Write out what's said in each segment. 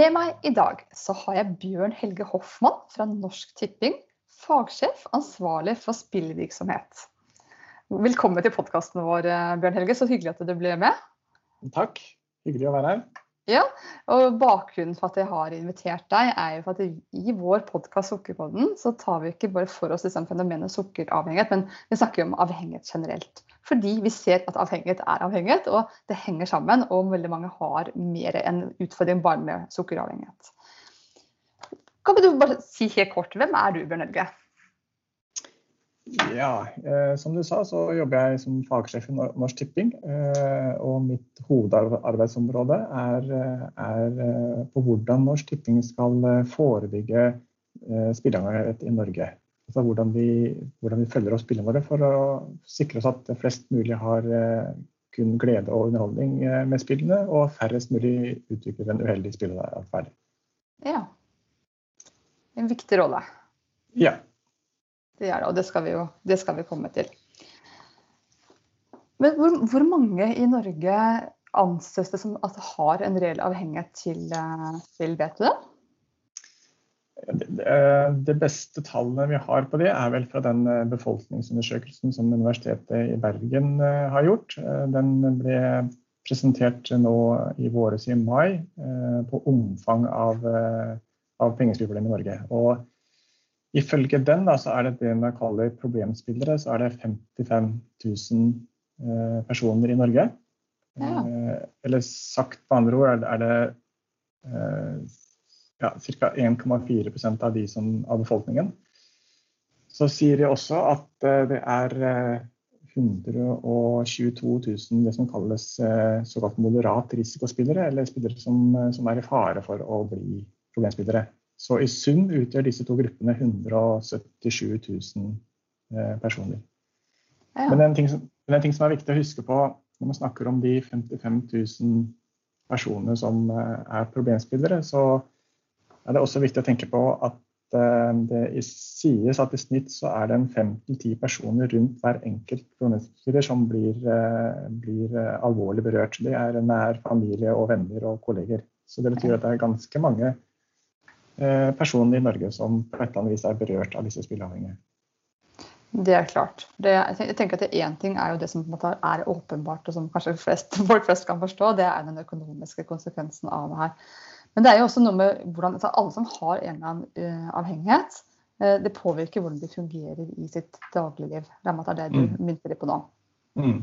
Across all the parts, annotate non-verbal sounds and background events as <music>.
Med meg i dag så har jeg Bjørn Helge Hoffmann fra Norsk Tipping, fagsjef ansvarlig for spillvirksomhet. Velkommen til podkasten vår, Bjørn Helge. Så hyggelig at du ble med. Takk. Hyggelig å være her. Ja, og Bakgrunnen for at jeg har invitert deg, er jo for at i vår podkast Sukkerpodden så tar vi ikke bare for oss liksom fenomenet sukkeravhengighet, men vi snakker jo om avhengighet generelt. Fordi vi ser at avhengighet er avhengighet, og det henger sammen. Og veldig mange har mer enn utfordring bare med sukkeravhengighet. Kan du bare si helt kort, hvem er du, Bjørn Helge? Ja, eh, som du sa så jobber jeg som fagsjef i Norsk Tipping. Eh, og mitt hovedarbeidsområde er, eh, er eh, på hvordan Norsk Tipping skal eh, forebygge eh, spilleavhengighet i Norge. Altså hvordan vi, hvordan vi, følger opp spillene våre for å sikre oss at flest mulig har kun glede og underholdning med spillene, og færrest mulig utvikler en uheldig spilleatferd. Ja. En viktig rolle. Ja. Det er det, og det skal vi jo det skal vi komme til. Men hvor, hvor mange i Norge anses det som at det har en reell avhengighet til, eh, til vet du det? Det beste tallet vi har på det, er vel fra den eh, befolkningsundersøkelsen som Universitetet i Bergen eh, har gjort. Den ble presentert nå i våres i mai på omfang av, av pengespillproblemer i Norge. Og Ifølge den da, så er det det man kaller problemspillere, så er det 55 000 eh, personer i Norge. Ja. Eh, eller sagt på andre ord er det, er det ja, ca. 1,4% av, de som, av befolkningen. Så sier de også at eh, det er 122 000 det som kalles eh, såkalt moderat risikospillere, eller spillere som, som er i fare for å bli problemspillere. Så i sum utgjør disse to gruppene 177 000 eh, personer. Ja. Men en ting, som, en ting, som, er viktig å huske på når man snakker om de 55 000 personene som eh, er problemspillere, så er det også viktig å tenke på at eh, det sies at i snitt så er det en fem til ti personer rundt hver enkelt problemspiller som blir, blir alvorlig berørt. Det er nær familie og venner og kolleger. Så det betyr at det er ganske mange Eh, personer i Norge som på et eller annet vis er berørt av disse spilleavhengige. Det er klart. Det, jeg tenker at Én ting er jo det som er åpenbart, og som kanskje flest, <laughs> folk flest kan forstå. Det er den økonomiske konsekvensen av det her. Men det er jo også noe med hvordan altså alle som har en eller annen uh, avhengighet, uh, det påvirker hvordan de fungerer i sitt dagligliv. Det er det du mm. mynter på nå. Mm.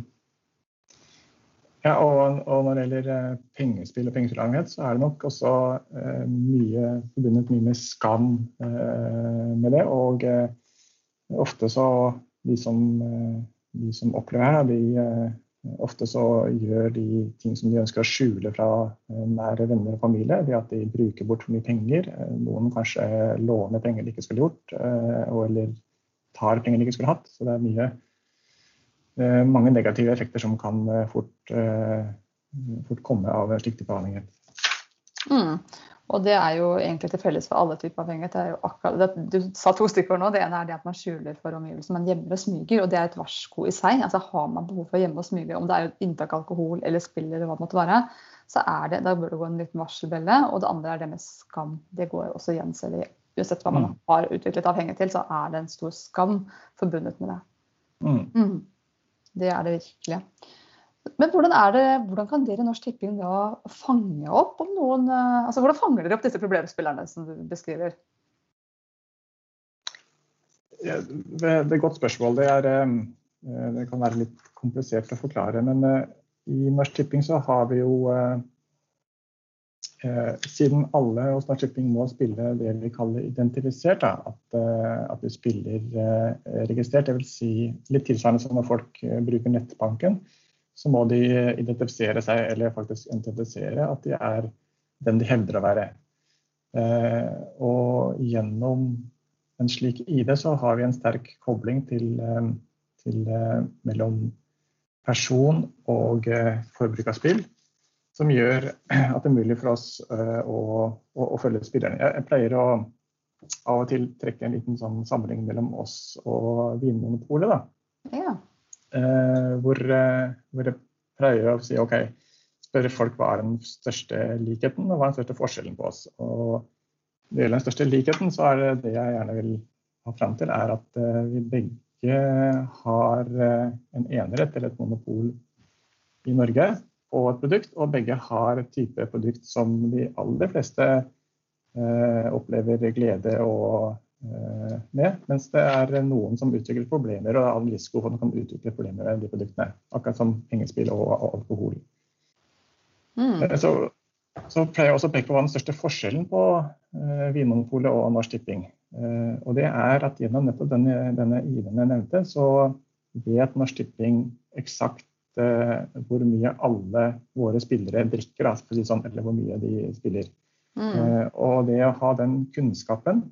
Ja, og, og, når det gjelder eh, pengespill og pengespillavhengighet, så er det nok også eh, mye forbundet mye med skam eh, med det. Og eh, ofte så de som, eh, de som opplever det, de eh, ofte så gjør de ting som de ønsker å skjule fra nære venner og familie. Det at de bruker bort for mye penger. Noen kanskje låner penger de ikke skulle gjort, eller tar penger de ikke skulle hatt. Så det er mye mange negative effekter som kan eh, fort, eh, fort komme av en behandlinger. Mm. Og det er jo egentlig til felles for alle typer avhengighet. Du sa to stykker nå. Det ene er det at man skjuler for omgivelsene. Man gjemmer og smyger, og det er et varsko i seg. Altså Har man behov for å gjemme og smyge, om det er inntak av alkohol eller spill eller hva det måtte være, så er det, da bør det gå en liten varselbelle. Og det andre er det med skam. Det går også igjen selv uansett hva man mm. har utviklet avhengighet til, så er det en stor skam forbundet med det. Mm. Mm. Det er det virkelig. Men hvordan, det, hvordan kan dere i Norsk Tipping da fange opp om noen eh, altså Hvordan fanger dere opp disse problemspillerne som du beskriver? Det er et godt spørsmål. Det, er, eh, det, kan være litt komplisert å forklare. Men eh, i Norsk Tipping så har vi jo siden alle hos Norsk Tipping må spille det vi kaller identifisert, da, at, at, du spiller registrert, dvs. Si litt tilsvarende som når folk bruker nettbanken, så må de identifisere seg, eller faktisk identifisere at de er den de hevder å være. Eh, og gjennom en slik ID så har vi en sterk kobling til, eh, til eh, mellom person og eh, forbruk av spill, som gjør <clears throat> at det er mulig for oss eh, å, å, å, følge spillerne. Jeg, pleier å av og til trekke en liten sånn sammenheng mellom oss og Vinmonopolet. Ja. Eh, hvor, hvor jeg pleier å si OK, spørre folk hva er den største likheten og hva er den største forskjellen på oss. Og det gjelder den største likheten, så er det det jeg gjerne vil ha fram til, er at uh, vi begge har en enerett eller et monopol i Norge på et produkt, og begge har et type produkt som de aller fleste eh, opplever glede og med, mens det er noen som utvikler problemer, og det er all risiko for at man kan utvikle problemer med de produktene. Akkurat som pengespill og, og alkohol. Mm. Eh, så, så, pleier jeg også å peke på hva den største forskjellen på uh, Vinmonopolet og Norsk Tipping. Uh, og det er at gjennom nettopp denne, denne ID-en jeg nevnte, så vet Norsk Tipping eksakt uh, hvor mye alle våre spillere drikker, da, sånn, eller hvor mye de spiller. Mm. og det å ha den kunnskapen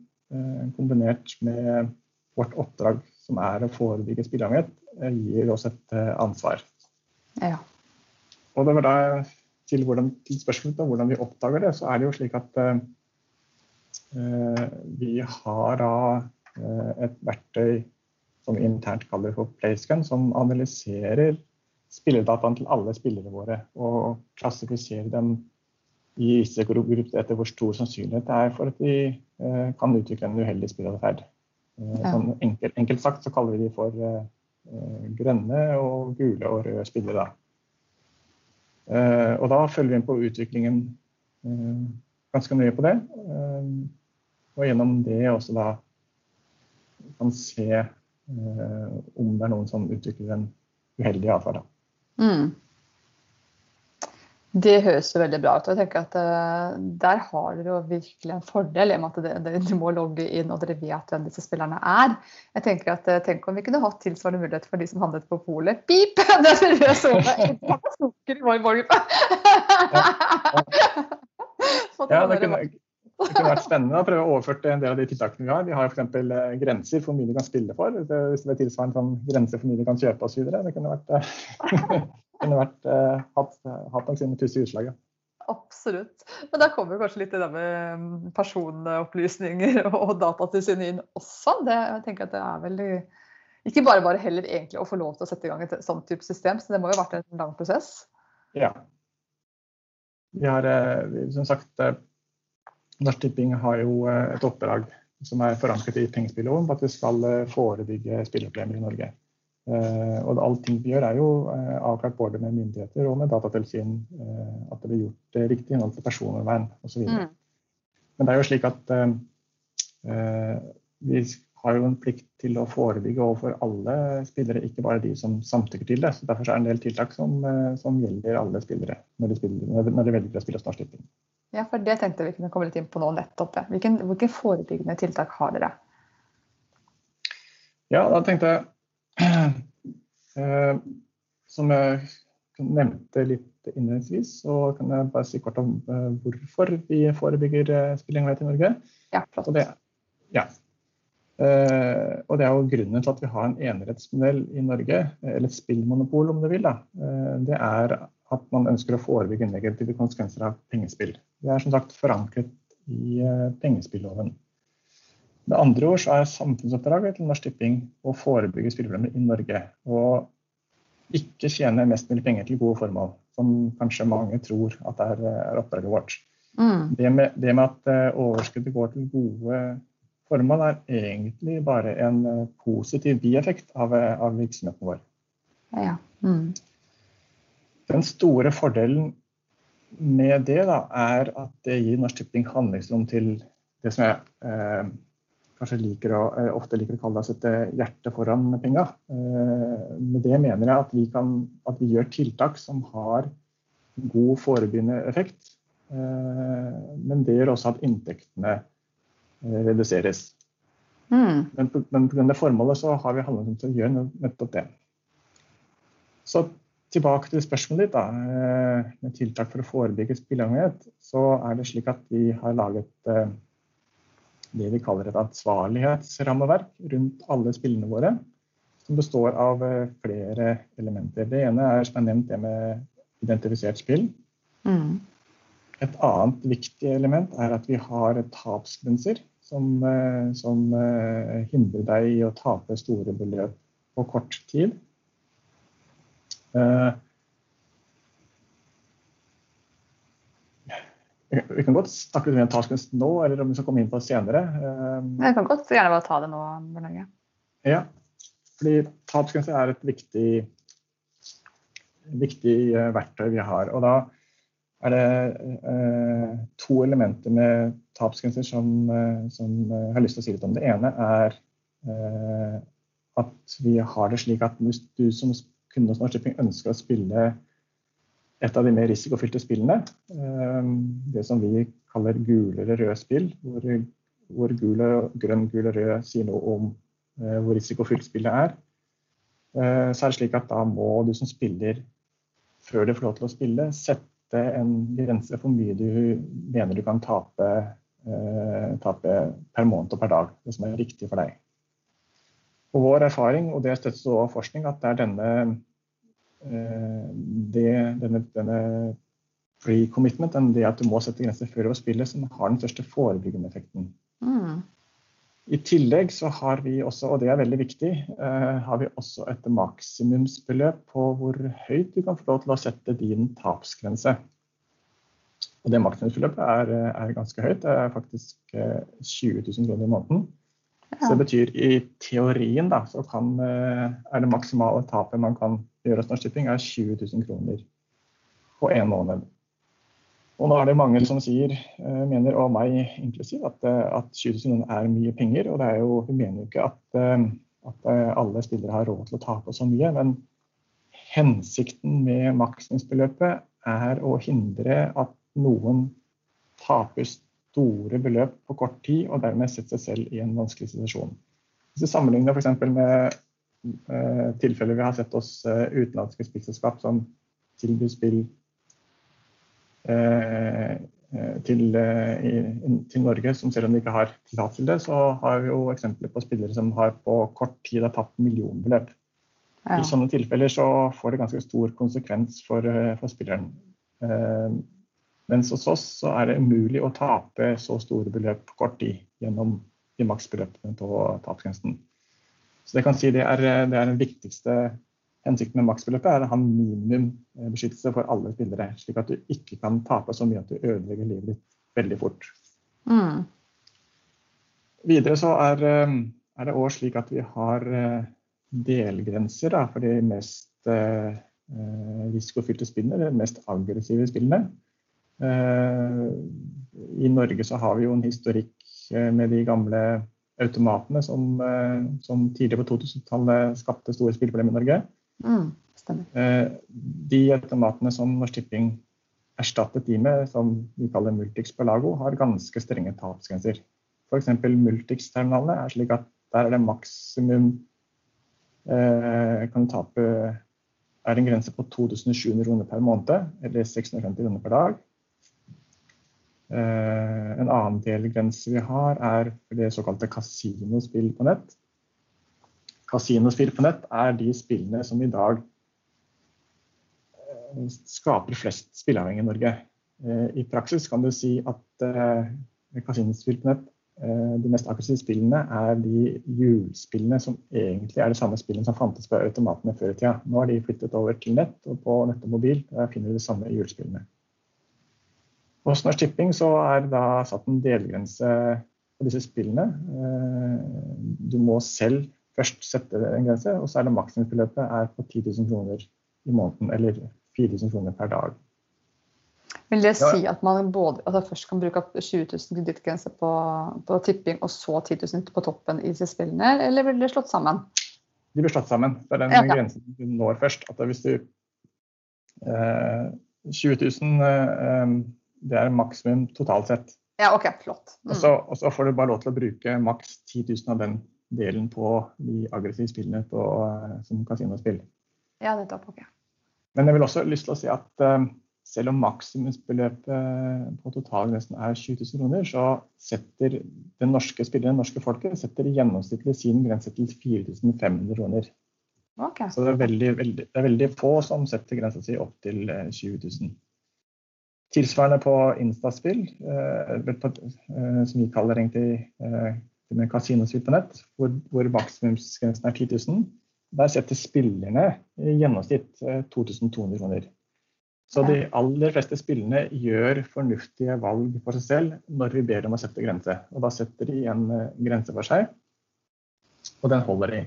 kombinert med vårt oppdrag, som er å forebygge spilleavhengighet, gir oss et ansvar. Ja. Og det var da til, hvordan, til spørsmålet om hvordan vi oppdager det, så er det jo slik at uh, vi har da et verktøy som vi internt kaller for Playscan, som analyserer spilledataen til alle spillerne våre og klassifiserer dem i risikogrupper etter hvor stor sannsynlighet det er for at de kan utvikle en uheldig spilleatferd. Ja. Sånn enkelt, enkelt, sagt så kaller vi de for grønne og gule og røde spillere. Eh, og da følger vi inn på utviklingen eh, ganske mye på det. Eh, og gjennom det også da kan se om det er noen som utvikler en uheldig atferd. Mm. Det høres jo veldig bra ut. og jeg tenker at uh, Der har dere jo virkelig en fordel i og med at dere, må logge inn og dere vet hvem disse spillerne er. Jeg tenker at uh, Tenk om vi kunne hatt tilsvarende mulighet for de som handlet på polet. Pip! <laughs> Det er seriøst sukker i målgruppe! ja, <laughs> det kunne, det kunne vært spennende å prøve å overføre en del av de tiltakene vi har. Vi har f.eks. Uh, grenser for hvor mye du kan spille for. Hvis det er tilsvarende sånn grenser for hvor mye du kan kjøpe osv. Det kunne vært uh, <laughs> kunne vært, uh, hatt, hatt nok sine pussige utslag. Ja. Absolutt. Men da kommer kanskje litt det der med personopplysninger og Datatilsynet inn også. Det, jeg tenker at det er veldig ikke bare bare heller egentlig å få lov til å sette i gang et sånt type system, så det må jo ha vært en lang prosess? Ja. Vi har eh, som sagt eh, Norsk Tipping har jo et oppdrag som er forankret i pengespilloven på at vi skal forebygge spilleproblemer i Norge. Uh, og Allting vi gjør, er jo avklart både med myndigheter og med datatilsyn. At det blir gjort riktig i henhold til personvern osv. Mm. Men det er jo slik at vi har jo en plikt til å forebygge overfor alle spillere, ikke bare de som samtykker til det. så Derfor er det en del tiltak som, som gjelder alle spillere når de, spiller, når de velger å spille Norsk Tipping. Ja, for det tenkte vi kunne komme litt inn på nå nettopp. det. Hvilke, hvilke forebyggende tiltak har dere? Ja, da tenkte jeg <clears throat> Eh, som jeg nevnte litt innledningsvis, så kan jeg bare si kort om eh, hvorfor vi forebygger eh, spillavhengighet i Norge. Ja, flott. Og det, ja. og det er jo grunnen til at vi har en enerettsmodell i Norge, eller et spillmonopol om du vil. Da. det er at man ønsker å forebygge negative konsekvenser av pengespill. Det er som sagt forankret i pengespilloven. Med andre ord så er samfunnsoppdraget til Norsk Tipping å forebygge spilleproblemer i Norge. Og ikke tjene mest mulig penger til gode formål, som kanskje mange tror at er, er oppdraget vårt. Mm. Det, med, det, med, at eh, overskuddet går til gode formål, er egentlig bare en eh, positiv bieffekt av, eh, av virksomheten vår. Ja. Mm. Den store fordelen med det da, er at det gir Norsk Tipping handlingsrom til det som jeg eh, kanskje liker å, eh, ofte liker å kalle å sette hjertet foran penga. Eh, med det mener jeg at vi, kan, at vi gjør tiltak som har god forebyggende effekt. Eh, men det gjør også at inntektene reduseres. Mm. Men pga. formålet så har vi handlingsrom til å gjøre nettopp det. Så tilbake til spørsmålet ditt, da, eh, med tiltak for å forebygge spilleavhengighet, så er det slik at vi har laget eh, det vi kaller et ansvarlighetsrammeverk rundt alle spillene våre. Som består av eh, flere elementer. Det ene er som er nevnt det med identifisert spill. Mm. Et annet viktig element er at vi har tapsgrenser som, som hindrer deg i å tape store beløp på kort tid. Eh, vi kan godt snakke litt om taskens nå, eller om vi skal komme inn på det senere. Eh, jeg kan godt gjerne bare ta det nå. Bernage. Ja, fordi tapsgrense er et viktig, viktig eh, verktøy vi har. Og da er det eh, to elementer med tapsgrenser som, som, jeg har lyst til å si litt om. Det ene er eh, at vi har det slik at hvis du som kunde som Norsk Tipping ønsker å spille et av de mer risikofylte spillene, ehm, det som vi kaller gule eller røde spill, hvor, hvor gule, grønn, gul og rød sier noe om eh, hvor risikofylt spillet er, eh, så er det slik at da må du som spiller, før du får lov til å spille, sette en grense for hvor mye du mener du kan tape, eh, tape per måned og per dag. Det som er riktig for deg. Og vår erfaring, og det støttes også av forskning, at det er denne, eh, det, denne, denne pre-commitment, det at du må sette grenser før over spillet, som har den største forebyggende effekten. Mm. I tillegg så har vi også, og det er veldig viktig, eh, har vi også et maksimumsbeløp på hvor høyt du kan få lov til å sette din tapsgrense. Og det maksimumsbeløpet er, er ganske høyt. Det er faktisk uh, 20 000 kroner i måneden. Så det betyr i teorien da, så kan, eh, er det maksimale tapet man kan gjøre hos Norsk Tipping, er 20 000 kroner på én måned. Og nå er det mange som sier, eh, mener, og meg inklusiv, at, eh, at 20 000 kroner er mye penger. Og det er jo, vi mener jo ikke at, at alle spillere har råd til å tape så mye. Men hensikten med maksimumsbeløpet er å hindre at noen taper store beløp på kort tid, og dermed sette seg selv i en vanskelig situasjon. Hvis vi sammenligner f.eks. med eh, tilfeller vi har sett hos eh, utenlandske spillselskap som tilbyr spill eh, til, i, til, Norge, som selv om de ikke har tillatelse til det, så har vi jo eksempler på spillere som har på kort tid har tapt millionbeløp. Ja. I sånne tilfeller så får det ganske stor konsekvens for, for spilleren. Mens hos oss så er det umulig å tape så store beløp på kort tid gjennom de maksbeløpene på tapsgrensen. Så det kan si det er, det er den viktigste hensikten med maksbeløpet, er å ha minimum eh, beskyttelse for alle spillere. Slik at du ikke kan tape så mye at du ødelegger livet ditt veldig fort. Mm. Videre så er, eh, er det òg slik at vi har eh, delgrenser da, for de mest eh, risikofylte spillene, de mest aggressive spillene. Eh, I Norge så har vi jo en historikk eh, med de gamle automatene som, eh, som tidligere på 2000-tallet skapte store spilleproblemer i Norge. Mm, de automatene som Norsk Tipping erstattet de med, som vi kaller Multix Pelago, har ganske strenge tapsgrenser. F.eks. Multix-terminalene er slik at der er det maksimum eh, kan tape er en grense på 2700 kroner per måned, eller 650 kroner per dag. Eh, en annen delgrense vi har, er det såkalte kasinospill på nett. Kasinospill på nett er de spillene som i dag eh, skaper flest spilleavhengige i Norge. Eh, I praksis kan du si at kasinospill på nett, de mest aggressive spillene, er de hjulspillene som egentlig er de samme spillene som fantes på automatene før i tida. Nå har de flyttet over til nett, og på nett og mobil finner du de samme hjulspillene. Hos Norsk Tipping så er det satt en delgrense på disse spillene. Eh, du må selv først sette en grense, og så er det maksimumsbeløpet er på 10 000 kroner i måneden, eller 4000 kroner per dag. Vil det si at man både, altså først kan bruke 20 000 kredittgrense på, på, tipping, og så 10 000 på toppen i disse spillene, eller blir det slått sammen? De blir slått sammen. Det er den ja. grensen du når først. At hvis du eh, 20 000 eh, det er maksimum totalt sett. Ja, ok, flott. Mm. Og, så, får du bare lov til å bruke maks 10 000 av den delen på de aggressive spillene på, eh, som kasinospill. Ja, nettopp. ok. Men jeg vil også lyst til å si at uh, selv om maksimumsbeløpet på totalen nesten er 20 000 kroner, så setter den norske spilleren, det norske folket, setter gjennomsnittlig sin grense til 4500 kroner. Okay. Så det er, veldig, veldig, det er, veldig, få som setter grensa si opp til 20 000. Tilsvarende på Instaspill, eh, eh, som vi kaller egentlig eh, med kasinospill på nett, hvor, hvor maksimumsgrensen er 10 000. Der setter spillerne i gjennomsnitt 2200 kroner. Så de aller fleste spillerne gjør fornuftige valg for seg selv når vi ber dem å sette grense. Og da setter de en grense for seg, og den holder de.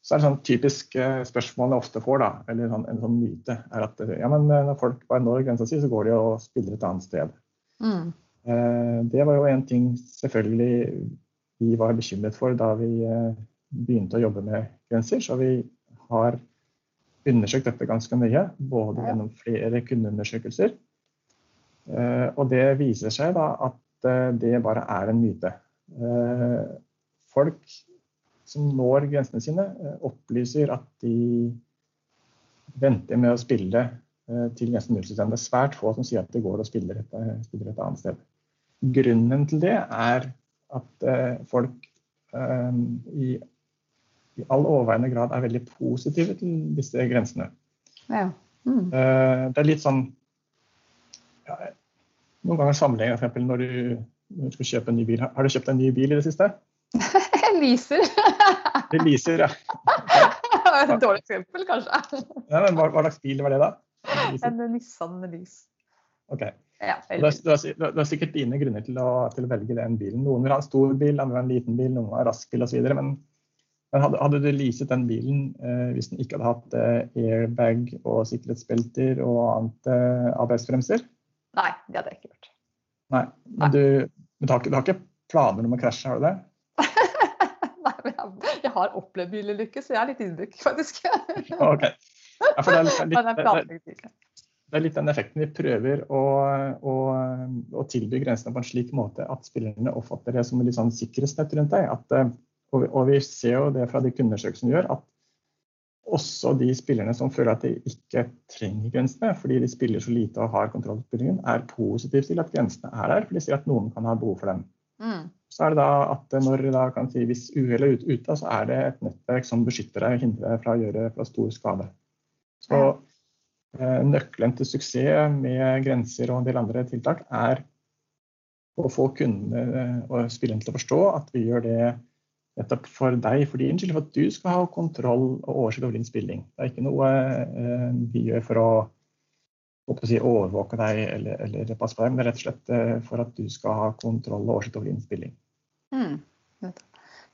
Så er det sånn typisk eh, spørsmål jeg ofte får, da, eller sånn, en sånn myte, er at ja, men eh, når folk bare når grensa si, så går de og spiller et annet sted. Mm. Eh, det var jo en ting selvfølgelig vi var bekymret for da vi eh, begynte å jobbe med grenser. Så vi har undersøkt dette ganske nøye, både gjennom flere kundeundersøkelser. Eh, og det viser seg da at eh, det bare er en myte. folk som når grensene sine, eh, opplyser at de venter med å spille til til nesten nullsystem. Det er svært få som sier at det går og spiller et, eh, spiller et annet sted. Grunnen til det er at folk i, i all overveiende grad er veldig positive til disse grensene. Ja. Mm. Det er litt sånn ja, Noen ganger sammenligner f.eks. Når, når du skal kjøpe en ny bil. Har du kjøpt en ny bil i det siste? <laughs> Jeg lyser. Det lyser, ja. <laughs> Et dårlig eksempel, kanskje. Ja, men hva, hva, slags bil var det, da? En Nissan lys. Ok. Ja, du, har, du, har, du, har, sikkert dine grunner til å, til å, velge den bilen. Noen vil ha en stor bil, andre vil ha en liten bil, noen vil ha rask bil osv. Men, men hadde, hadde, du leaset den bilen eh, hvis den ikke hadde hatt eh, airbag og sikkerhetsbelter og annet eh, ABS-bremser? Nei, det hadde jeg ikke gjort. Nei, Men, Nei. Du, du, har du har ikke planer om å krasje, har du det? Jeg har opplevd bilulykke, så jeg er litt ydmyk, faktisk. <laughs> ok. Ja, det er, litt, <laughs> det, er litt den effekten vi prøver å, å, å, tilby grensene på en slik måte at spillerne oppfatter det som en sånn sikkerhetsnett rundt deg. At, eh, og, og, vi ser jo det fra de undersøkelsene vi gjør, at også de spillerne som føler at de ikke trenger grensene, fordi de spiller så lite og har kontroll på spillingen, er positive til at grensene er der, for de sier at noen kan ha behov for dem. Mm. Så er det da at når da kan si, hvis uhellet er ute, så er det et nettverk som beskytter deg og hindrer deg fra å gjøre fra stor skade. Så eh, Nøkkelen til suksess med grenser og en del andre tiltak er å få kundene eh, og spillerne til å forstå at vi gjør det nettopp for deg, for din skyld, for at du skal ha kontroll og oversikt over din spilling. Det er ikke noe eh, vi gjør for å si, overvåke deg eller, eller, passe på deg, men rett og slett eh, for at du skal ha kontroll og oversikt over innspilling. Mm.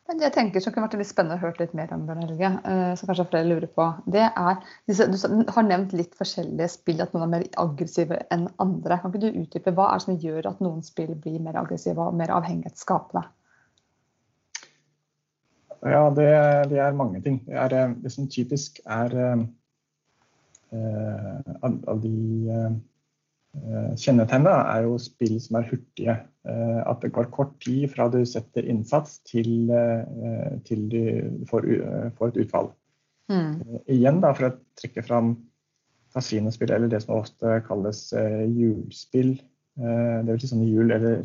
Men jeg tenker som kunne vært litt spennende å høre litt mer om, Bjørn Helge, så som kanskje flere lurer på. Det er, Du har nevnt litt forskjellige spill, at noen er mer aggressive enn andre. Kan ikke du utdype Hva er det som gjør at noen spill blir mer aggressive og mer avhengighetsskapende? Ja, det, det, er mange ting. Det, er, eh, det som typisk er Eh, av, av de eh, kjennetegnene er jo spill som er hurtige. Eh, at det går kort tid fra du setter innsats til, til du får, får, et utfall. Mm. Igjen da, for å trekke fram kasinospill, eller det som ofte kalles hjulspill. Det vil si sånne hjul, eller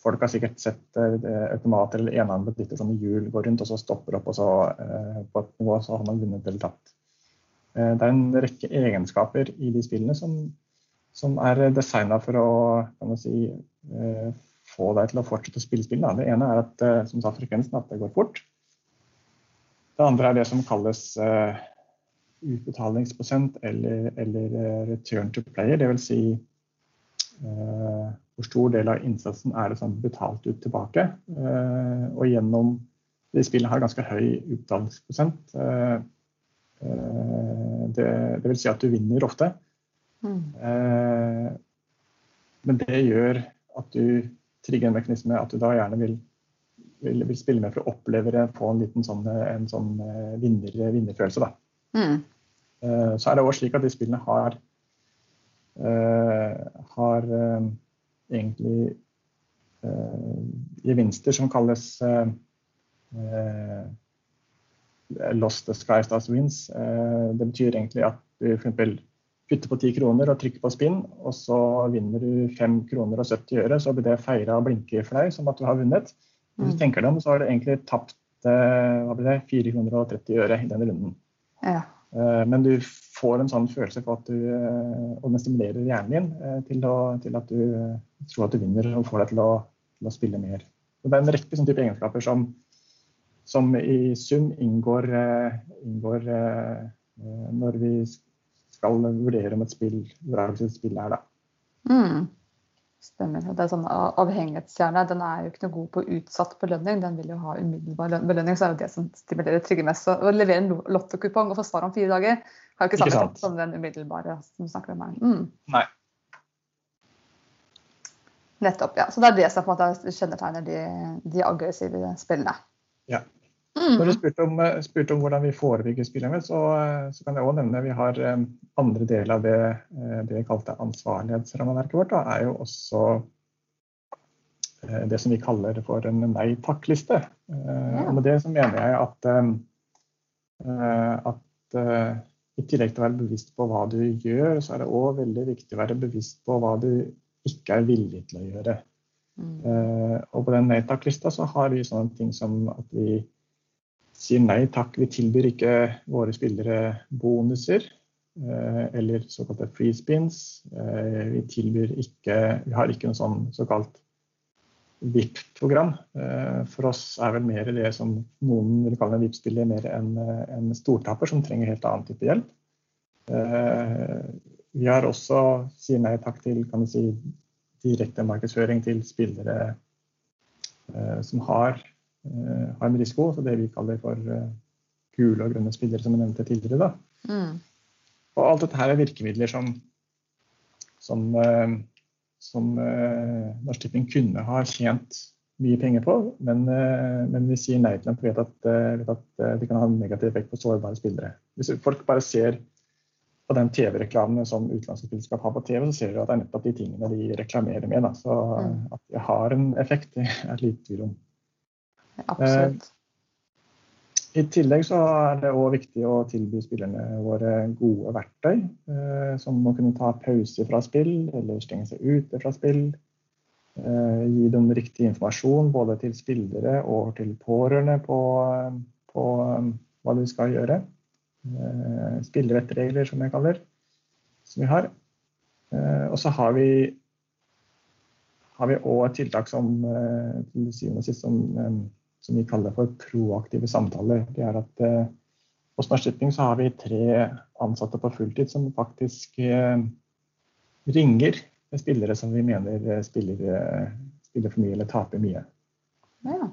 Folk har sikkert sett automater eller enarmet dytter sånne hjul går rundt, og så stopper opp, og så på et nivå så har man vunnet eller tapt. Eh, det er en rekke egenskaper i de spillene som, som er designa for å si, eh, få deg til å fortsette å spille spill. Det ene er at, eh, som sa frekvensen, at det går fort. Det andre er det som kalles utbetalingsprosent eller, eller return to player. Dvs. Si, hvor stor del av innsatsen er det som betalt ut tilbake. Og gjennom de spillene har ganske høy utbetalingsprosent. Det, det vil si at du vinner ofte. Mm. Eh, men det gjør at du trigger en mekanisme at du da gjerne vil, vil, vil spille med for å oppleve det på en liten sånn, en sånn eh, vinner, vinnerfølelse. Da. Mm. Så er det også slik at de spillene har, har egentlig gevinster som kalles lost the sky stars wins. Eh, det betyr egentlig at du f.eks. putter på 10 kroner og trykker på spinn, og så vinner du 5 kroner og 70 øre, så blir det feira og blinker for deg som at du har vunnet. Hvis du mm. tenker deg om, så har du egentlig tapt eh, hva blir det, 4 kroner og 30 øre i den runden. Ja. Eh, men du får en sånn følelse for at du Og den stimulerer hjernen din til, å, til at du tror at du vinner og får deg til å, til å spille mer. Så det er en rekke sånne type egenskaper som, som i sum inngår, inngår når vi skal vurdere om et spill, hvor et spill er. Da. Mm. Stemmer. Det er sånn Avhengighetshjerne den er jo ikke noe god på utsatt belønning. Den vil jo ha umiddelbar belønning, så er det det som stimulerer trygge mest. Å levere en lottokupong og få svar om fire dager har jo ikke samme effekt som den umiddelbare som du snakker om her. Mm. Nei. Nettopp, ja. Så det er det som på en måte kjennetegner de, de aggressive spillene. Ja. Mm. Når du spurte om, eh, spurte om, hvordan vi forebygger spillerne, så, eh, så kan jeg òg nevne at vi har um, andre del av det, det vi kalte ansvarlighetsrammeverket vårt. Da, er jo også det som vi kaller for en nei takk-liste. Ja. med det så mener jeg at, at i tillegg til å være bevisst på hva du gjør, så er det òg veldig viktig å være bevisst på hva du ikke er villig til å gjøre. Mm. og på den nei takk-lista så har vi sånne ting som at vi sier nei takk, vi tilbyr ikke våre spillere bonuser eh, eller såkalte free spins. Eh, vi tilbyr ikke Vi har ikke noe sånn såkalt VIP-program. Eh, for oss er vel mer det som noen vil kalle en VIP-spiller, mer enn en stortaper som trenger helt annen type hjelp. Vi har også sier nei takk til kan du si, direkte markedsføring til spillere som har har en risiko, så det vi kaller for eh, gule og grønne spillere, som jeg nevnte tidligere. Mm. Og alt dette her er virkemidler som, som, eh, som Norsk Tipping kunne ha tjent mye penger på, men, men vi sier nei til dem fordi at, vet at det kan ha en negativ effekt på sårbare spillere. Hvis folk bare ser på den TV-reklamen som utenlandske spillskap har på TV, så ser du at det er nettopp de tingene de reklamerer med. Da. Så mm. at det har en effekt, <laughs> det er lite tvil om. Absolutt. Eh, I tillegg så er det òg viktig å tilby spillerne våre gode verktøy, eh, som å kunne ta pause fra spill eller stenge seg ute fra spill. Eh, gi dem riktig informasjon både til spillere og til pårørende på, på hva de skal gjøre. Spillerettregler, som jeg kaller som vi har. Og så har vi har vi òg et tiltak som til syvende og sist som som vi kaller for proaktive samtaler. Det er at eh, Hos Norsk så har vi tre ansatte på fulltid som faktisk eh, ringer spillere som vi mener eh, spiller, eh, spiller for mye eller taper mye. Ja.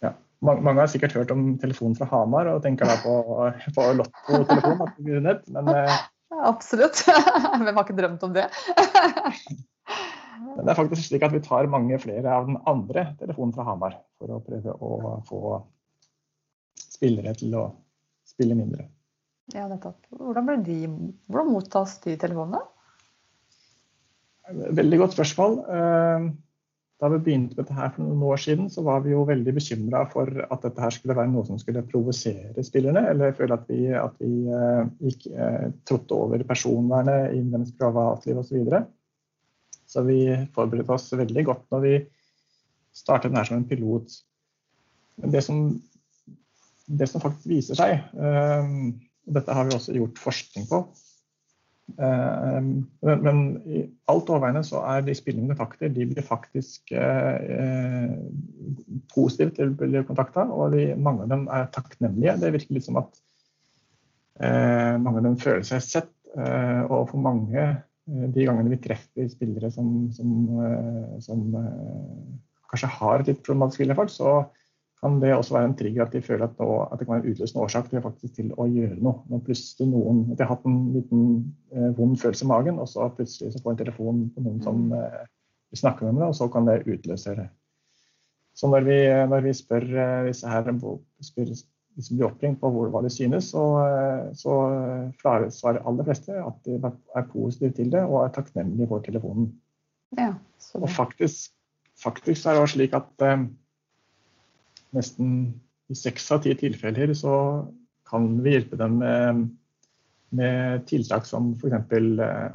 Ja. Mange har sikkert hørt om telefonen fra Hamar og tenker da på, <laughs> på Lotto-telefonen. eh, <laughs> Absolutt. <laughs> Hvem har ikke drømt om det? Men det er faktisk slik at vi tar mange flere av den andre telefonen fra Hamar for å prøve å få spillere til å spille mindre. Ja, nettopp. Hvordan, de, hvordan mottas de telefonene? Veldig godt spørsmål. Eh, da vi begynte med dette her for noen år siden, så var vi jo veldig bekymra for at dette her skulle være noe som skulle provosere spillerne, eller føle at vi, at vi uh, gikk uh, trådte over personvernet i deres privatliv osv. Så vi forberedte oss veldig godt når vi startet den her som en pilot. Men det som, det som faktisk viser seg, um, og dette har vi også gjort forskning på um, men, i alt overveiende så er de spillende kontakter de blir faktisk uh, positive til å bli kontakta, og de, mange av dem er takknemlige. Det virker litt som at uh, mange av dem føler seg sett, uh, og for mange Eh, de gangene vi treffer spillere som, som, eh, som eh, kanskje har et litt problematisk spillerfag, så kan det også være en trigger at de føler at, nå, at det kan være en utløsende årsak til, faktisk, til å gjøre noe. Når plutselig noen, at de har hatt en liten eh, vond følelse i magen, og så plutselig så får en telefon på noen som mm. eh, vil snakke med dem, og så kan det utløse det. Så når vi, når vi spør eh, disse her, spør, hvis vi blir oppringt på hvor, hva de synes, så, så svarer aller fleste at de er positive til det og er takknemlige for telefonen. Ja, og faktisk, faktisk er det også slik at eh, nesten i seks av ti tilfeller så kan vi hjelpe dem med med tiltak som f.eks.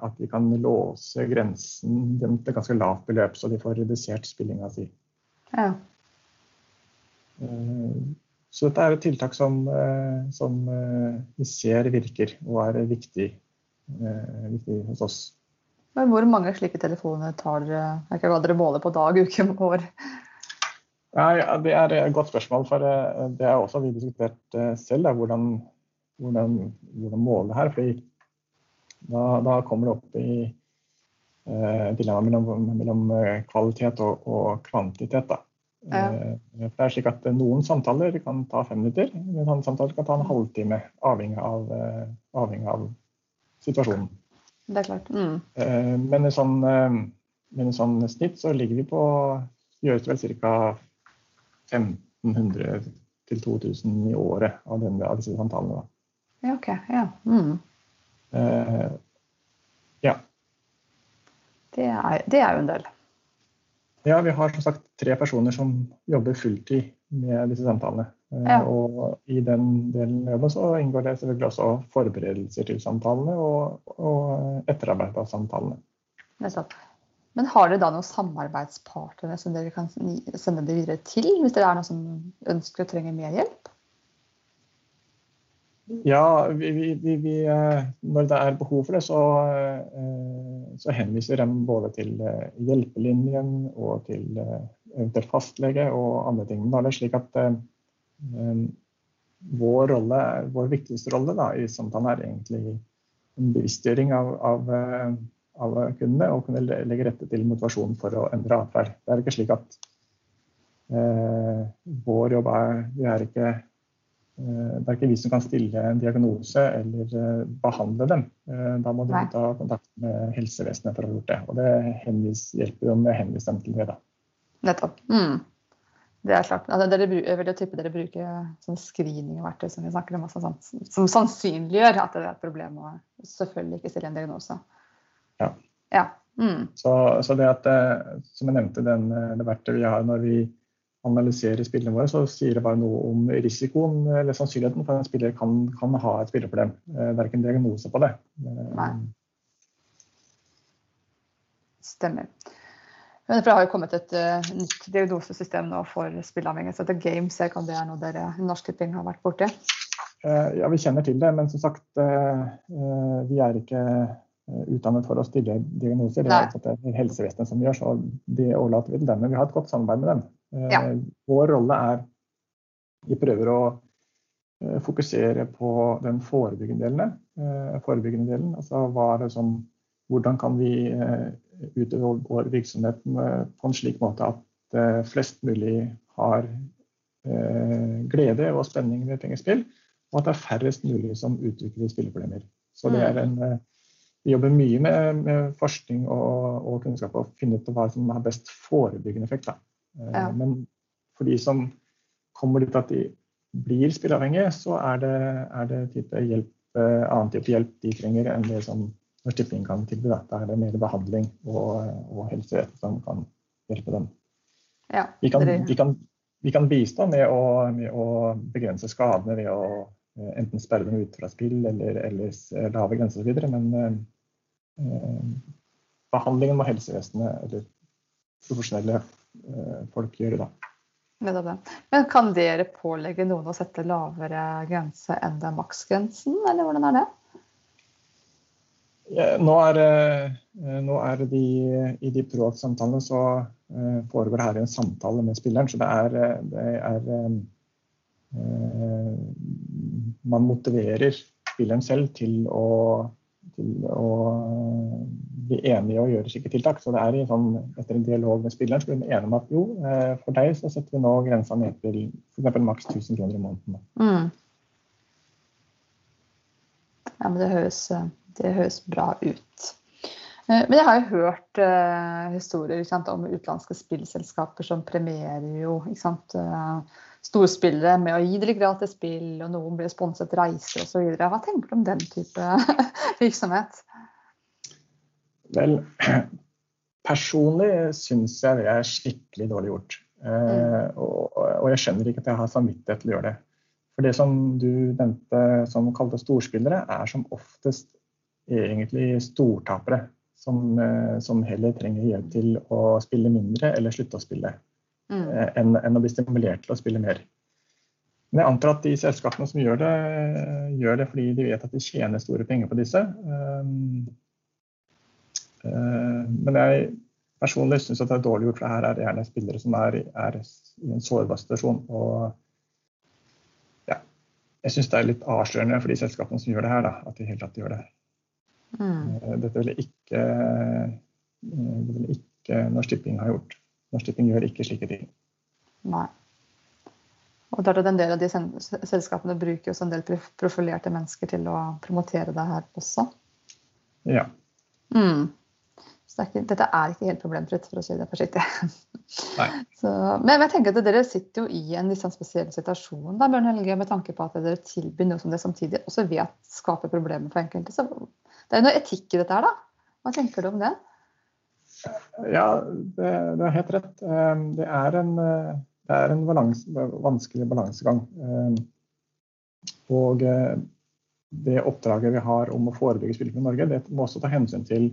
at vi kan låse grensen til et ganske lavt beløp, så de får redusert spillinga si. Ja. Så dette er et tiltak som, som vi ser virker og er viktig, viktig hos oss. Men hvor mange slike telefoner tar dere? Hva dere måler på dag, uke, år? Nei, Det er et godt spørsmål. for eh, Det har også vi diskutert eh, selv. Da, hvordan, hvordan, hvordan måle her. fordi da, da, kommer det opp i eh, dilemma mellom, mellom, eh, kvalitet og, og kvantitet. Da. Ja. For det er slik at Noen samtaler kan ta fem minutter, men andre samtaler kan ta en halvtime. Avhengig av, avhengig av situasjonen. Det er klart. Mm. Eh, men i sånn, eh, sånn, snitt så ligger vi på gjøres vel ca. 1500 til 2000 i året av, denne, av disse samtalene. Ja, ok. Ja. Mm. Uh, ja. Det er, det er jo en del. Ja, vi har som sagt tre personer som jobber fulltid med disse samtalene. Ja. Og i den delen av jobben så inngår det selvfølgelig også forberedelser til samtalene og, og etterarbeid av samtalene. Men har dere da noen samarbeidspartnere som dere kan sende det videre til, hvis dere er noen som ønsker og trenger mer hjelp? Ja, vi, vi, vi, eh, når det er behov for det, så, eh, så henviser de både til eh, hjelpelinjen og til eventuelt fastlege og andre ting. Men da er det slik at vår, rolle, vår viktigste rolle da, i samtalen er egentlig en bevisstgjøring av, av, eh, av kundene og kunne legge rette til motivasjon for å endre atferd. Det er ikke slik at eh, vår jobb er Vi er ikke eh, det er ikke vi som kan stille en diagnose eller eh, behandle dem. Da må du ta kontakt med helsevesenet for å ha gjort det. Og det henvis, hjelper jo med henviser dem til det. da. Nettopp. Mm. Det er klart. Altså, dere, jeg vil jo tippe dere bruker sånn screeningverktøy som vi snakker om, også, sånn, som sannsynliggjør at det er et problem, å selvfølgelig ikke stille en diagnose. Ja. ja. Mm. Så, så, det at, eh, som jeg nevnte, den, eh, det verktøyet vi har når vi analyserer spillene våre, så sier det bare noe om risikoen eller sannsynligheten for at en spiller kan, kan ha et spilleproblem. Eh, det er ikke en diagnose på det. Nei. Stemmer. Men det har jo kommet et uh, nytt diagnosesystem nå for spilleavhengighet. Så det Games, jeg kan det er noe dere Norsk Tipping har vært borti? Uh, ja, vi kjenner til det, men som sagt, uh, vi er ikke utdannet for å stille diagnoser. Det er det er helsevesenet som gjør, så det overlater vi til dem. Men vi har et godt samarbeid med dem. Ja. Vår rolle er Vi prøver å fokusere på den forebyggende delen. Forebyggende delen altså er som, hvordan kan vi utøve vår virksomhet på en slik måte at eh, flest mulig har eh, glede og spenning ved pengespill, og at det er færrest mulig som utvikler spilleproblemer. Så det er mm. en, eh, vi jobber mye med, med forskning og, og, kunnskap og finne ut hva som har best forebyggende effekt. Ja. Men for de som kommer dit at de blir spilleavhengige, så er det, er det type hjelp, annen type hjelp de trenger enn det som Norsk Tipping kan tilby. Da. er det mer behandling og, og helsehjelp som kan hjelpe dem. Ja, vi, kan, vi, kan, vi, kan, bistå med å, med å, begrense skadene ved å eh, enten sperre dem ut fra spill eller, eller eh, lave grenser osv. Men eh, behandlingen må helsevesenet eller profesjonelle eh, folk gjøre. da. Men kan dere pålegge noen å sette lavere grense enn den maksgrensen, eller hvordan er det? Nå er, eh, nå er de, I de pro-samtalene så foregår det her en samtale med spilleren. Så det er, eh, det er Man motiverer spilleren selv til å, til å bli enige å gjøre slike tiltak. Så det er sånn, etter en dialog med spilleren så blir vi enige om at jo, for deg så setter vi nå grensa ned til f.eks. maks 1000 kroner i måneden. Mm. Ja, men det høres det høres bra ut. Eh, men jeg har jo hørt uh, historier sant, om utenlandske spillselskaper som premierer jo uh, storspillere med å gi dem gratis spill, og noen blir sponset reiser osv. Hva tenker du om den type <laughs> virksomhet? Vel, <clears throat> personlig syns jeg det er skikkelig dårlig gjort. Uh, mm. og, og, jeg skjønner ikke at jeg har samvittighet til å gjøre det. For det som du nevnte som kalte storspillere, er som oftest egentlig stortapere. Som, eh, som heller trenger hjelp til å spille mindre eller slutte å spille. Mm. Eh, enn, enn å bli stimulert til å spille mer. Men jeg antar at de selskapene som gjør det, gjør det fordi de vet at de tjener store penger på disse. Men jeg personlig syns det er dårlig gjort, for her er det gjerne spillere som er, er i en sårbar situasjon. Og ja, jeg syns det er litt avslørende for de selskapene som gjør det her, da, at de helt tatt gjør det. Mm. Eh, dette ville ikke, eh, det vil ikke Norsk Tipping ha gjort. Norsk Tipping gjør ikke slike ting. Nei. Og klart at En del av de selskapene bruker også en del profilerte mennesker til å promotere det her også. Ja. Mm det er ikke, dette er ikke helt problemfritt, for å si det forsiktig. <laughs> Så, men jeg tenker at dere sitter jo i en litt sånn spesiell situasjon da, Bjørn Helge, med tanke på at dere tilbyr noe som det samtidig også vet skaper problemer for enkelte. Så det er jo noe etikk i dette her, da. Hva tenker du om det? Ja, det, det er helt rett. Ehm, det er en, det er en balans, vanskelig balansegang. Ehm, og eh, det oppdraget vi har om å forebygge spillere i Norge, det må også ta hensyn til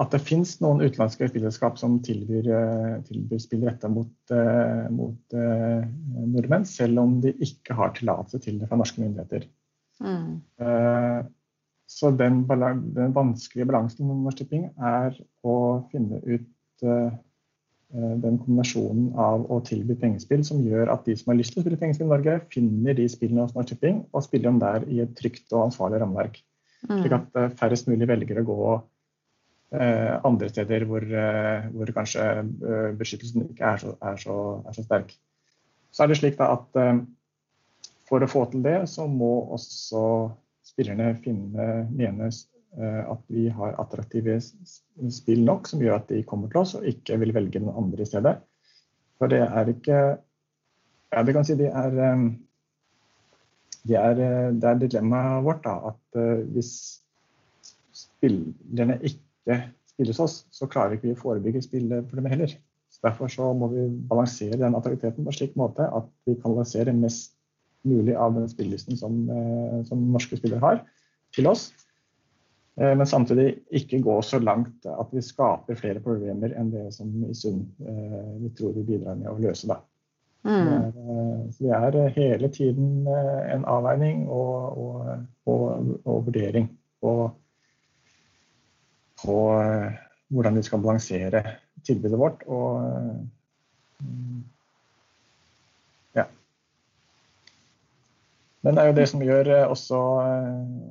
at det finnes noen utenlandske spillselskap som tilbyr, eh, tilbyr spill retta mot, uh, mot uh, nordmenn, selv om de ikke har tillatelse til det fra norske myndigheter. Mm. Så den, den, vanskelige balansen med Norsk Tipping er å finne ut den kombinasjonen av å tilby pengespill som gjør at de som har lyst til å spille pengespill i Norge, finner de spillene hos Norsk Tipping og spiller dem der i et trygt og ansvarlig rammeverk. Mm. Slik at færrest mulig velger å gå Eh, andre steder hvor, eh, hvor kanskje eh, beskyttelsen ikke er så, er, så, er så, sterk. Så er det slik at for å få til det, så må også spillerne finne, menes at vi har attraktive spill nok som gjør at de kommer til oss og ikke vil velge den andre i stedet. For det er ikke Ja, det kan si det er det er, det er dilemmaet vårt da, at hvis spillerne ikke ikke spilles oss, så klarer ikke vi å forebygge spilleproblemer heller. Så derfor så må vi balansere den attraktiviteten på en slik måte at vi kanaliserer mest mulig av den spillelysten som, eh, som, norske spillere har, til oss. Eh, men samtidig ikke gå så langt at vi skaper flere problemer enn det som i sum eh, vi tror vi bidrar med å løse. Da. Mm. Så det er hele tiden en avveining og, og, og, og vurdering. Og på eh, hvordan vi skal balansere tilbudet vårt. Og eh, ja. Men det er jo det som gjør eh, også,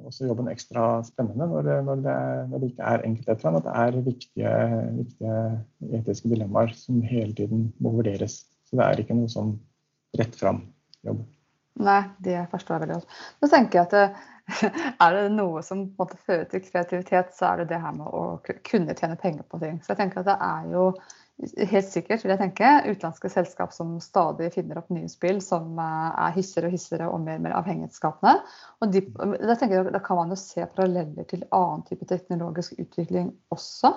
også jobben ekstra spennende når når det, når det ikke er enkeltheter, at det er viktige, viktige, etiske dilemmaer som hele tiden må vurderes. Så det er ikke noe sånn rett fram-jobb. Nei, det forstår jeg veldig godt. Nå tenker jeg at <laughs> er det noe som på en måte fører til kreativitet, så er det det her med å kunne tjene penger på ting. Så jeg tenker at det er jo helt sikkert vil jeg tenke, utenlandske selskap som stadig finner opp nye spill som eh, er hissigere og hissigere og mer og mer avhengighetsskapende. Og de, da, jeg, da kan man jo se paralleller til annen type teknologisk utvikling også.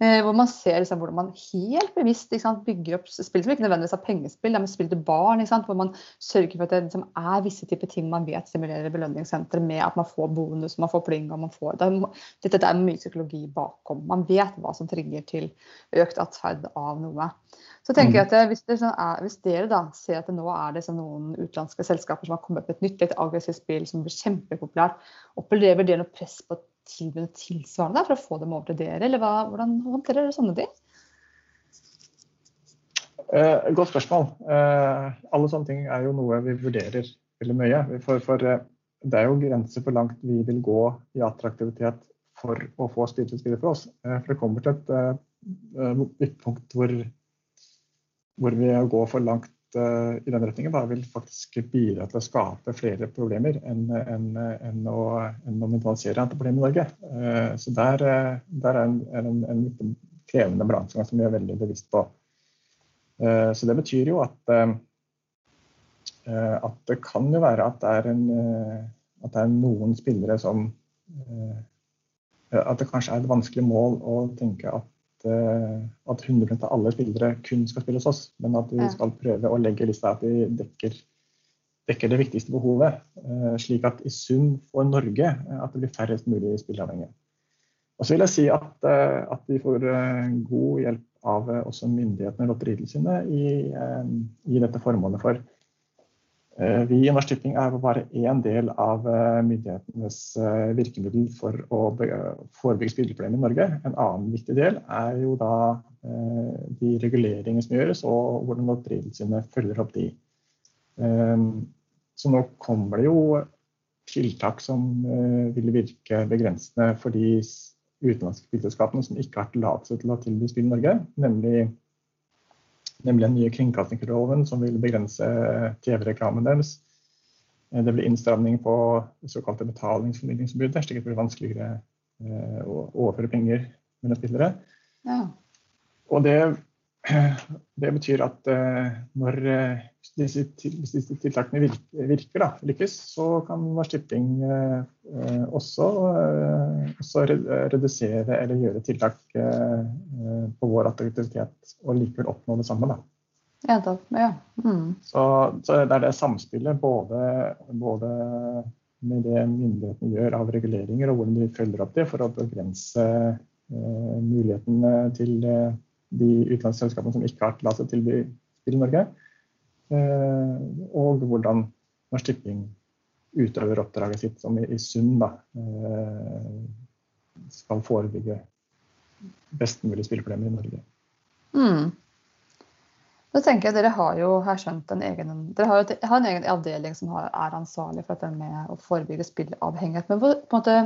Eh, hvor man ser liksom, hvordan man helt bevisst sant, bygger opp spill som ikke nødvendigvis er pengespill, men spill til barn. Sant, hvor man sørger for at det liksom, er visse typer ting man vet stimulerer belønningssenteret med at man får bonus, man får pling og man får det, Dette er mye psykologi bakom. Man vet hva som trigger til økt atferd av av noe. Så tenker jeg mm. at hvis, sånn er, hvis dere da ser at det nå er det sånn noen utenlandske selskaper som har kommet med et nytt litt aggressivt spill som blir kjempepopulært, opplever dere noe press på tilbudet tilsvarende for å få dem over til dere, eller hva, hvordan håndterer dere sånne ting? Eh, godt spørsmål. Eh, alle sånne ting er jo noe vi vurderer veldig mye. For, for eh, det er jo grenser for langt vi vil gå i attraktivitet for å få spillere for oss. Eh, for det kommer til et eh, ytterpunkt hvor, hvor vi går for langt uh, i den retningen, da vil faktisk bidra til å skape flere problemer enn, enn, enn å, enn å minimalisere antiproblemet i Norge. Uh, så der, der, er en, en, en krevende balansegang som vi er veldig bevisst på. Så det betyr jo at at det kan jo være at det er, en, at det er noen spillere som At det kanskje er et vanskelig mål å tenke at Eh, at 100 av alle spillere kun skal spille hos oss, men at vi skal prøve å legge lista at vi dekker dekker det viktigste behovet, slik at i sum for Norge at det blir færrest mulig spilleavhengige. Og så vil jeg si at, at vi får god hjelp av også myndighetene og Lotteritilsynet i, i dette formålet. For Eh, vi i Norsk Tipping er bare én del av eh, myndighetenes eh, virkemiddel for å forebygge spilleproblemer i Norge. En annen viktig del er jo da de reguleringene som gjøres, og hvordan Lotteritilsynet følger opp de. Så nå kommer det jo tiltak som vil virke begrensende for de utenlandske spillselskapene som ikke har tillatelse til å tilby spill i Norge, nemlig nemlig den nye kringkastingsloven som vil begrense TV-reklamen deres. Eh, det blir innstramning på såkalte betalingsformidlingsforbudet, slik at det blir vanskeligere eh, å overføre penger mellom spillere. Ja. Og det, <clears throat> det, betyr at eh, når disse, disse tiltakene virker, da, lykkes, så kan Norsk Tipping også, også, redusere eller gjøre tiltak på vår aktivitet og likevel oppnå det samme. Da. Ja, da, ja. Mm. Så, så, det er det samspillet både, både, med det myndighetene gjør av reguleringer, og hvordan de følger opp det for å begrense eh, mulighetene til eh, de utenlandske selskapene som ikke har tillatelse til å tilby i Norge. Eh, og hvordan Norsk Tipping utøver oppdraget sitt, som i, i sum da, eh, skal forebygge best mulig spilleproblemer i Norge. Mm. Da tenker jeg Dere har jo her skjønt en egen, dere har, jo, har en egen avdeling som har, er ansvarlig for dette med å forebygge spilleavhengighet. Men hvor, måte,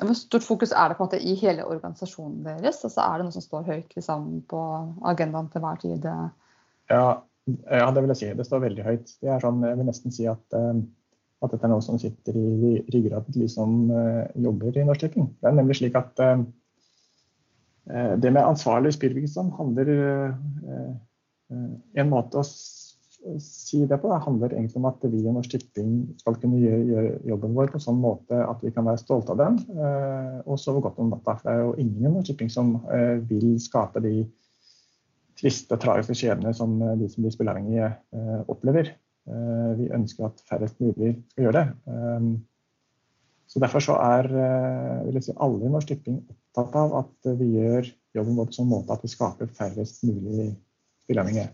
hvor, stort fokus er det på en måte i hele organisasjonen deres? Altså, er det noe som står høyt liksom, på agendaen til hver tid? Ja, ja, det vil jeg si. Det står veldig høyt. Det er sånn, jeg vil nesten si at, uh, at dette er noe som sitter i ryggraden til de som uh, jobber i Norsk Tipping. Det er nemlig slik at Eh, det med ansvarlig spillvirksomhet handler eh, eh, En måte å si det på det handler egentlig om at vi i Norsk Tipping skal kunne gjøre jobben vår på sånn måte at vi kan være stolte av den og sove godt om natta. For det er jo ingen i Norsk Tipping som vil skape de triste, tragiske skjebner som de som blir spilleavhengige opplever. Vi ønsker at færrest mulig skal gjøre det. Så Derfor så er si, alle i Norsk Tipping opptatt av at vi gjør jobben vår på sånn måte at vi skaper færrest mulig spilleavhengige.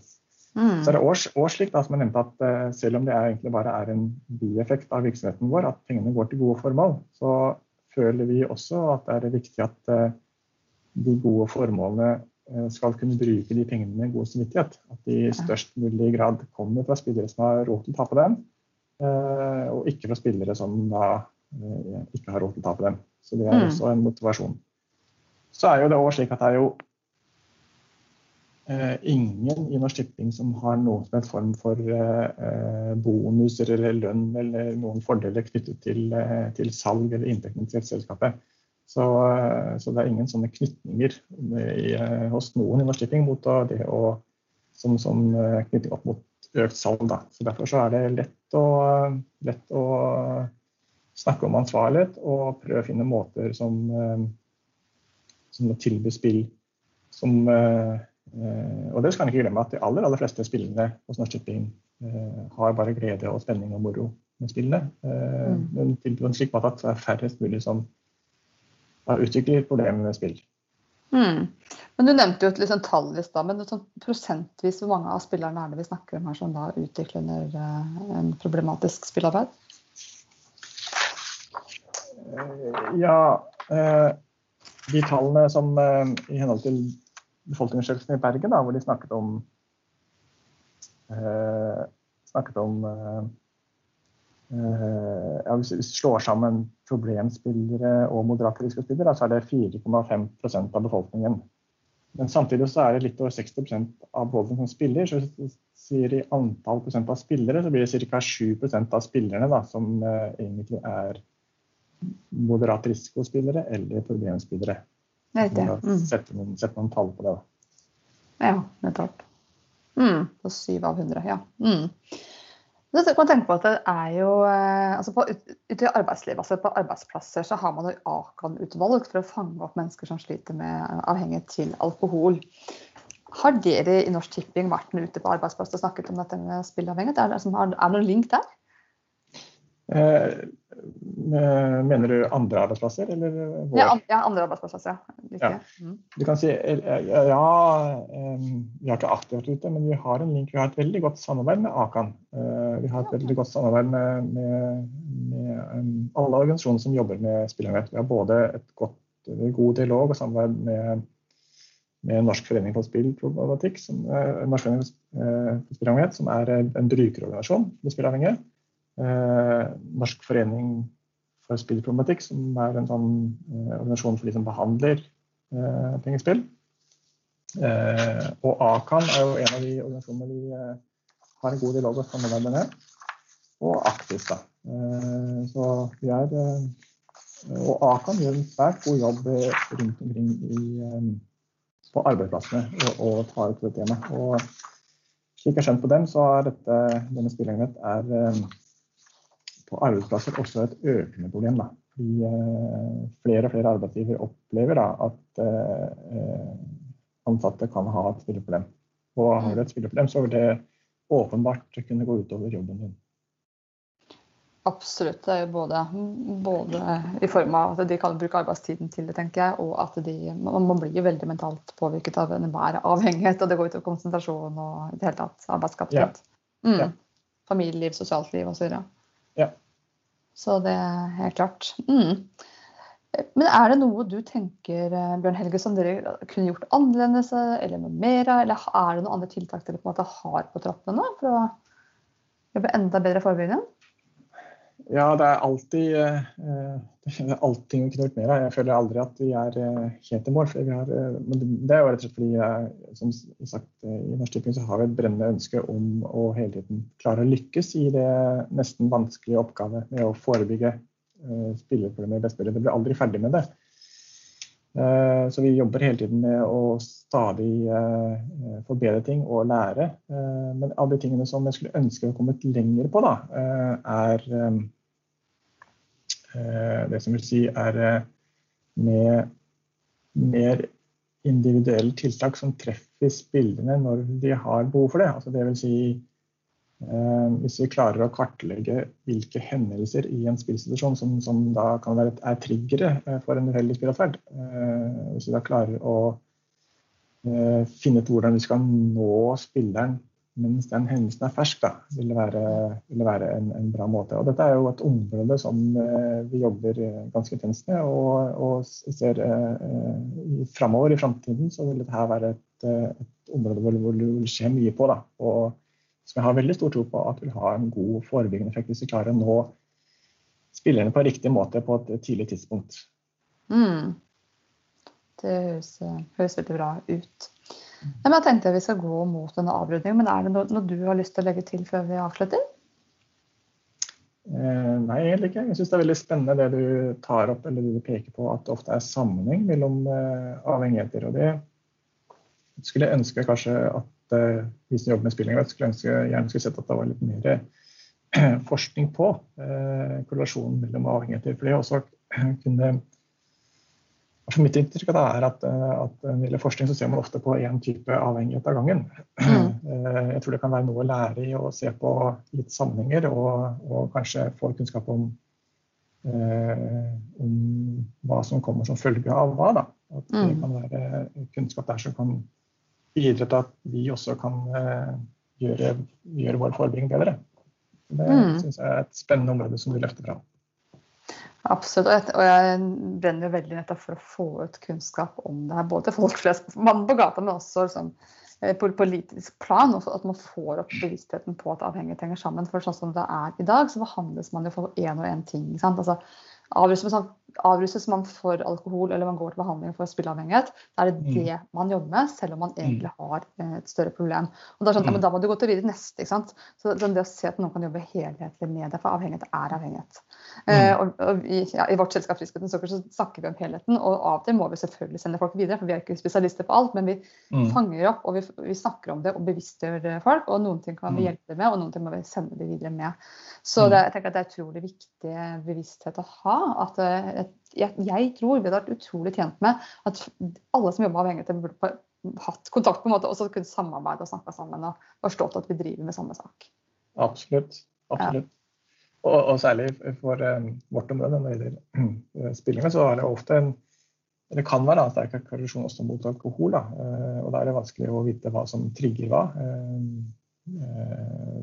Mm. Så er det også slik da, som jeg nevnte at uh, Selv om det egentlig bare er en bieffekt av virksomheten vår, at pengene går til gode formål, så føler vi også at det er viktig at uh, de gode formålene uh, skal kunne bruke de pengene med god samvittighet. At de i størst mulig grad kommer fra spillere som har råd til å ta på dem, og ikke fra spillere som da ikke har råd til å ta på dem. Så det er mm. også en motivasjon så er jo det også slik at det er jo eh, ingen i Norsk Tipping som har noen som en form for eh, bonuser eller lønn eller noen fordeler knyttet til, eh, til salg eller inntektene til selskapet. Så, eh, så, det er ingen sånne knytninger i, eh, hos noen i Norsk Tipping mot det å, som, som eh, knytting opp mot økt salg. Da. Så Derfor så er det lett å, lett å snakke om ansvarlighet og prøve å finne måter som som tilbyr spill som eh, eh, Og det skal man ikke glemme at de aller, aller fleste spillene hos Norsk Tipping eh, har bare glede og spenning og moro med spillene. Mm. Men på en slik måte at det er færrest mulig som har utviklet problemer med spill. Mm. Men Du nevnte jo et liksom tall i stad, men sånn prosentvis hvor mange av spillerne er det vi snakker om her som da utvikler en problematisk spillarbeid? Ja, eh, de tallene som eh, i henhold til befolkningsundersøkelsen i Bergen, da, hvor de snakket om eh, snakket om eh, eh ja, Hvis vi slår sammen problemspillere og moderate risikospillere, så er det 4,5% av befolkningen. Men samtidig så er det litt over 60% av befolkningen som spiller. Så hvis sier i antall prosent av spillere, så blir det ca. 7 av spillerne da, som eh, egentlig er moderat risikospillere eller problemspillere. Mm. Sette, noen, sette noen tall på det. Da. Ja, nettopp. Mm, på syv av hundre, ja. Mm. Så kan tenke på at det er jo, eh, altså på, ut, i arbeidslivet, altså på arbeidsplasser, så har man jo Akan-utvalg for å fange opp mennesker som sliter med avhengighet til alkohol. Har dere i Norsk Tipping vært ute på arbeidsplasser og snakket om dette med spillavhengighet? Er det, er det noen link der? Eh, mener du andre arbeidsplasser, eller vår? Ja, andre arbeidsplasser. Ja. Mm. Du kan si ja, vi har ikke aktivt vært ute, men vi har en link. Vi har et veldig godt samarbeid med Akan. Eh, vi har et veldig godt samarbeid med, med, med alle organisasjoner som jobber med spilleavhengighet. Vi har både et godt, god dialog og samarbeid med, med Norsk forening for spillproblematikk, som, Norsk forening for spilleavhengighet, som er en brukerorganisasjon for spilleavhengige. Eh, Norsk forening for spillproblematikk, som er en sånn eh, organisasjon for de som behandler eh, pengespill. og Akan er jo en av de organisasjonene vi har en god dialog og samarbeid med. Og Aktis, da. så vi er og Akan gjør en svært god jobb rundt omkring i, på arbeidsplassene og, og tar ut det temaet. Og slik jeg har skjønt på dem, så er dette, denne spilleavhengighet er på arbeidsplasser også et økende problem. Da. Fordi eh, flere og flere arbeidsgiver opplever da, at eh, ansatte kan ha et spilleproblem. Og har du et spilleproblem, så vil det åpenbart kunne gå utover jobben din. Absolutt. Det er jo både, både, i form av at de kan bruke arbeidstiden til det, tenker jeg, og at de, man blir jo veldig mentalt påvirket av enhver avhengighet. Og det går utover konsentrasjon og i det hele tatt arbeidskapasitet. Ja. Mm. Familieliv, sosialt liv osv. Ja. Så det er helt klart. Mm. Men er det noe du tenker eh, Bjørn Helge, som dere kunne gjort annerledes eller noe mer av? Eller er det noen andre tiltak dere på en måte har på trappene for å jobbe enda bedre forebyggende? Ja, det er alltid, uh, <laughs> vi kunne gjort mer av. Jeg føler aldri at vi er uh, helt i mål. Har, uh, men det er jo rett og slett fordi som sagt, i Norsk Tipping så har vi et brennende ønske om å hele tiden klare å lykkes i det nesten vanskelige oppgave med å forebygge spilleproblemer i mulig. Vi blir aldri ferdig med det. Så vi jobber hele tiden med å stadig forbedre ting og lære. Men av de tingene som jeg skulle ønske å kommet lenger på, da, er Eh, det som vil si er eh, med mer individuelle tiltak som treffer spillerne når de har behov for det. Altså det vil si, eh, hvis vi klarer å kartlegge hvilke hendelser i en spillsituasjon som, som da kan være er triggere for en uheldig spillatferd, hvis vi da klarer å finne ut hvordan vi skal nå spilleren mens den hendelsen er fersk, da, vil det være, vil det være en, en, bra måte. Og dette er jo et område som eh, vi jobber eh, ganske intenst med. Og, og ser eh, framover i framtiden så vil dette være et, et område hvor, hvor, det vil skje mye på. Da, og som jeg har veldig stor tro på at vil ha en god forebyggende effekt hvis vi klarer å nå spillerne på riktig måte på et tidlig tidspunkt. Mm. Det høres, høres veldig bra ut. Men jeg tenkte vi skal gå mot denne avrunding, men er det noe, du har lyst til å legge til før vi avslutter? Eh, nei, egentlig ikke. Jeg syns det er veldig spennende det du tar opp, eller det du peker på, at det ofte er sammenheng mellom eh, avhengigheter. Og det skulle jeg ønske kanskje at eh, vi som jobber med spilling, skulle ønske, gjerne skulle sett at det var litt mer eh, forskning på eh, korrelasjonen mellom avhengigheter. For det også kunne for mitt inntrykk er at, eh, at når det gjelder forskning, så ser man ofte på én type avhengighet av gangen. Mm. <clears throat> Eh, jeg tror det kan være noe å lære i å se på litt sammenhenger, og, og kanskje få kunnskap om, eh, om, hva som kommer som følge av hva. Da. At det mm. kan være kunnskap der som kan bidra til at vi også kan eh, gjøre, gjøre vår forebygging bedre. Det mm. syns jeg er et spennende område som du løfter fram. Absolutt. Og jeg brenner jo veldig nettopp for å få ut kunnskap om det her. Både folk flest, mannen på gata, men også liksom, på politisk plan. At man får opp bevisstheten på at avhengighet henger sammen. For sånn som det er i dag, så behandles man jo for én og én ting. Altså, avruses, man, avruses man for alkohol eller man går til behandling for spilleavhengighet, da er det mm. det man jobber med, selv om man mm. egentlig har eh, et større problem. Og Da, sånn, ja, da må du gå til videre neste. ikke sant? Så det å se at noen kan jobbe helhetlig med det, for avhengighet er avhengighet. Mm. Eh, og, og i, ja, I vårt selskap Friskhet så snakker vi om helheten, og av og til må vi selvfølgelig sende folk videre, for vi er ikke spesialister på alt, men vi mm. fanger opp og vi, vi, snakker om det og bevisstgjør folk. Og noen ting kan vi mm. hjelpe med, og noen ting må vi sende det videre med. Så det, jeg tenker at det er utrolig viktig bevissthet å ha at eh, jeg, tror vi hadde vært utrolig tjent med at alle som jobber avhengig av burde hatt kontakt på en måte, og så kunne samarbeide og snakke sammen og forstått at vi driver med samme sak. Absolutt. Absolutt. Ja. Og, og, særlig for um, vårt område når det gjelder <clears throat> spillinga, så er det ofte en det kan være en sterk korrelasjon også mot alkohol. Da. Uh, og da er det vanskelig å vite hva som trigger hva.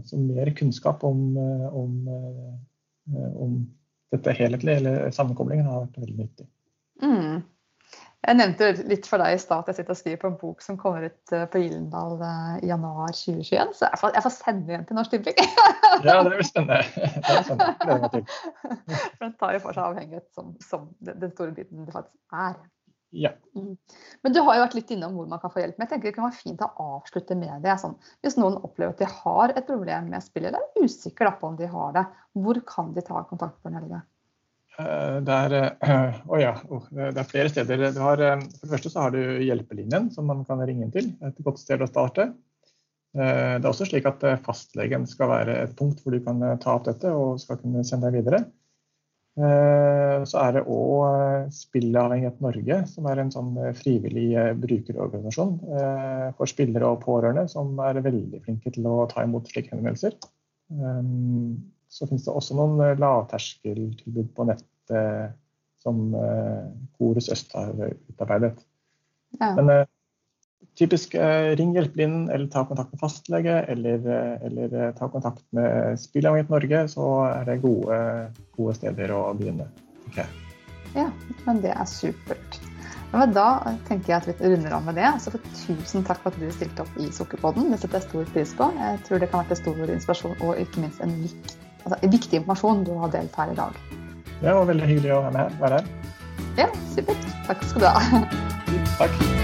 Så mer kunnskap om, om, om dette helhetlige eller sammenkoblingen har vært veldig nyttig. Mm. Jeg nevnte litt for deg i stad at jeg sitter og skriver på en bok som kommer ut eh, på Gyldendal eh, i januar 2021. Så jeg får, jeg får sende igjen til Norsk Tipping. <laughs> ja, det blir spennende. Det er spennende. <laughs> For den tar jo for seg avhengighet som, som den store biten det faktisk er. Ja. Mm. Men du har jo vært litt innom hvor man kan få hjelp. Men jeg tenker det kan være fint å avslutte med det. Sånn, hvis noen opplever at de har et problem med spill, eller er usikker på om de har det, hvor kan de ta kontakt på en helge? Eh, det er, <clears throat> oh ja, oh, det er, flere steder. Har, uh, for det første så har du Hjelpelinjen som man kan ringe inn til. Et godt sted å starte. Det er også slik at fastlegen skal være et punkt hvor du kan ta opp dette og skal kunne sende deg videre. Så er det òg Spillavhengighet Norge, som er en sånn frivillig brukerorganisasjon for spillere og pårørende, som er veldig flinke til å ta imot slike henvendelser. Så finnes det også noen eh, lavterskeltilbud på nettet eh, som Korus eh, Øst har utarbeidet. Ja. Men typisk ring Hjelpelinjen eller ta kontakt med fastlege eller, eller ta kontakt med Spillavhengighet Norge, så er det gode, gode steder å begynne. Okay. Ja, men det er supert. Men da tenker jeg at vi runder av med det. Så tusen takk for at du stilte opp i Sukkerpodden. Det setter jeg stor pris på. Jeg tror det kan være til stor inspirasjon og ikke minst en viktig altså, viktig informasjon du har delt her i dag. Det var veldig hyggelig å være med her. Ja, supert. Takk skal du ha. Takk.